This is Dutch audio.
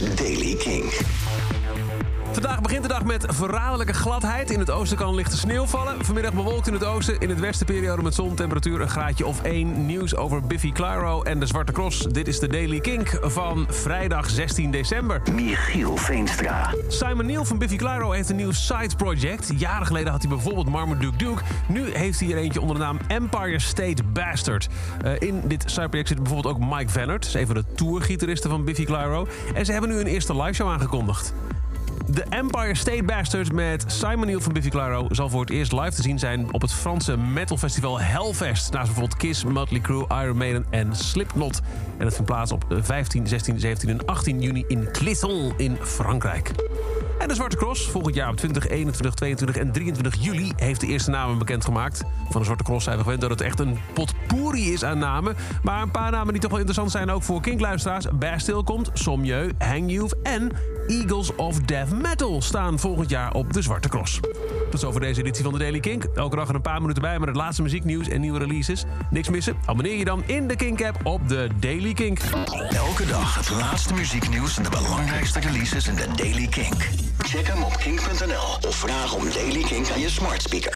Daily King. Vandaag begint de dag met verraderlijke gladheid. In het oosten kan lichte sneeuw vallen. Vanmiddag bewolkt in het oosten. In het westen periode met zon. Temperatuur een graadje of 1. Nieuws over Biffy Clyro en de Zwarte Cross. Dit is de Daily Kink van vrijdag 16 december. Michiel Veenstra. Simon Neil van Biffy Clyro heeft een nieuw side project. Jaren geleden had hij bijvoorbeeld Marmaduke Duke. Nu heeft hij er eentje onder de naam Empire State Bastard. Uh, in dit side project zit bijvoorbeeld ook Mike Vennert. Dat is een van de tourgitaristen van Biffy Clyro. En ze hebben nu een eerste liveshow aangekondigd. De Empire State Bastards met Simon Neil van Biffy Clyro zal voor het eerst live te zien zijn op het Franse metalfestival Hellfest. Naast bijvoorbeeld Kiss, Motley Crue, Iron Maiden en Slipknot. En het vindt plaats op 15, 16, 17 en 18 juni in Clisson in Frankrijk. En de Zwarte Cross, volgend jaar op 20, 21, 22 en 23 juli... heeft de eerste namen bekendgemaakt. Van de Zwarte Cross zijn we gewend dat het echt een potpourri is aan namen. Maar een paar namen die toch wel interessant zijn ook voor kinkluisteraars. Bastille komt, Sommieu, Hang en Eagles of Death Metal... staan volgend jaar op de Zwarte Cross. Tot zover deze editie van de Daily Kink. Elke dag er een paar minuten bij met het laatste muzieknieuws en nieuwe releases. Niks missen? Abonneer je dan in de Kink-app op de Daily Kink. Elke dag het laatste muzieknieuws en de belangrijkste releases in de Daily Kink. Check hem op kink.nl of vraag om Daily Kink aan je smart speaker.